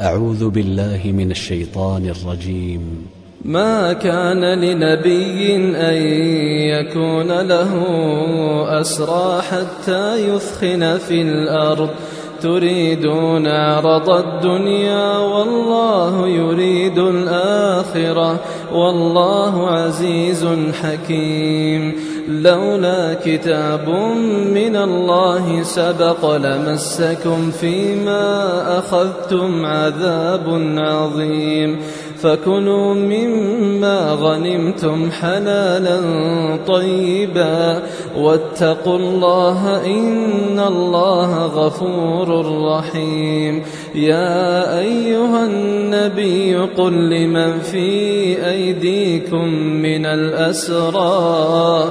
أعوذ بالله من الشيطان الرجيم. ما كان لنبي أن يكون له أسرى حتى يثخن في الأرض. تريدون عرض الدنيا والله يريد الآخرة. والله عزيز حكيم. لولا كتاب من الله سبق لمسكم فيما أخذتم عذاب عظيم. فكلوا مما غنمتم حلالا طيبا. واتقوا الله إن الله غفور رحيم. يا أيها النبي قل لمن في أيديكم من الأسرى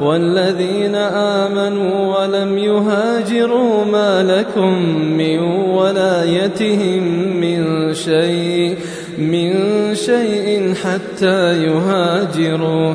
والذين آمنوا ولم يهاجروا ما لكم من ولايتهم من شيء من شيء حتى يهاجروا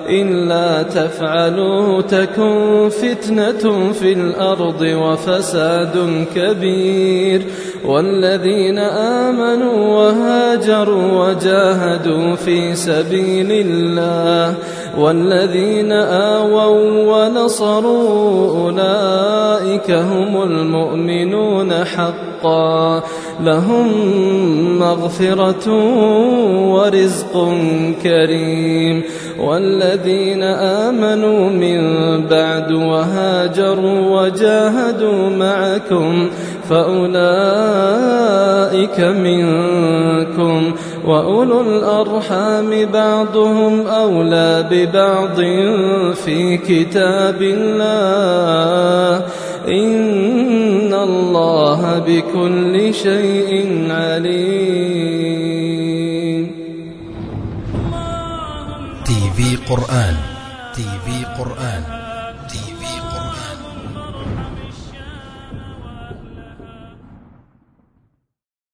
إلا تفعلوا تكن فتنة في الأرض وفساد كبير. والذين آمنوا وهاجروا وجاهدوا في سبيل الله والذين آووا ونصروا أولئك هم المؤمنون حقا لهم مغفرة ورزق كريم والذين آمنوا من بعد وهاجروا وجاهدوا معكم فأولئك منكم وأولو الأرحام بعضهم أولى ببعض في كتاب الله. إن الله بكل شيء عليم. تي في قرآن. تي في قرآن.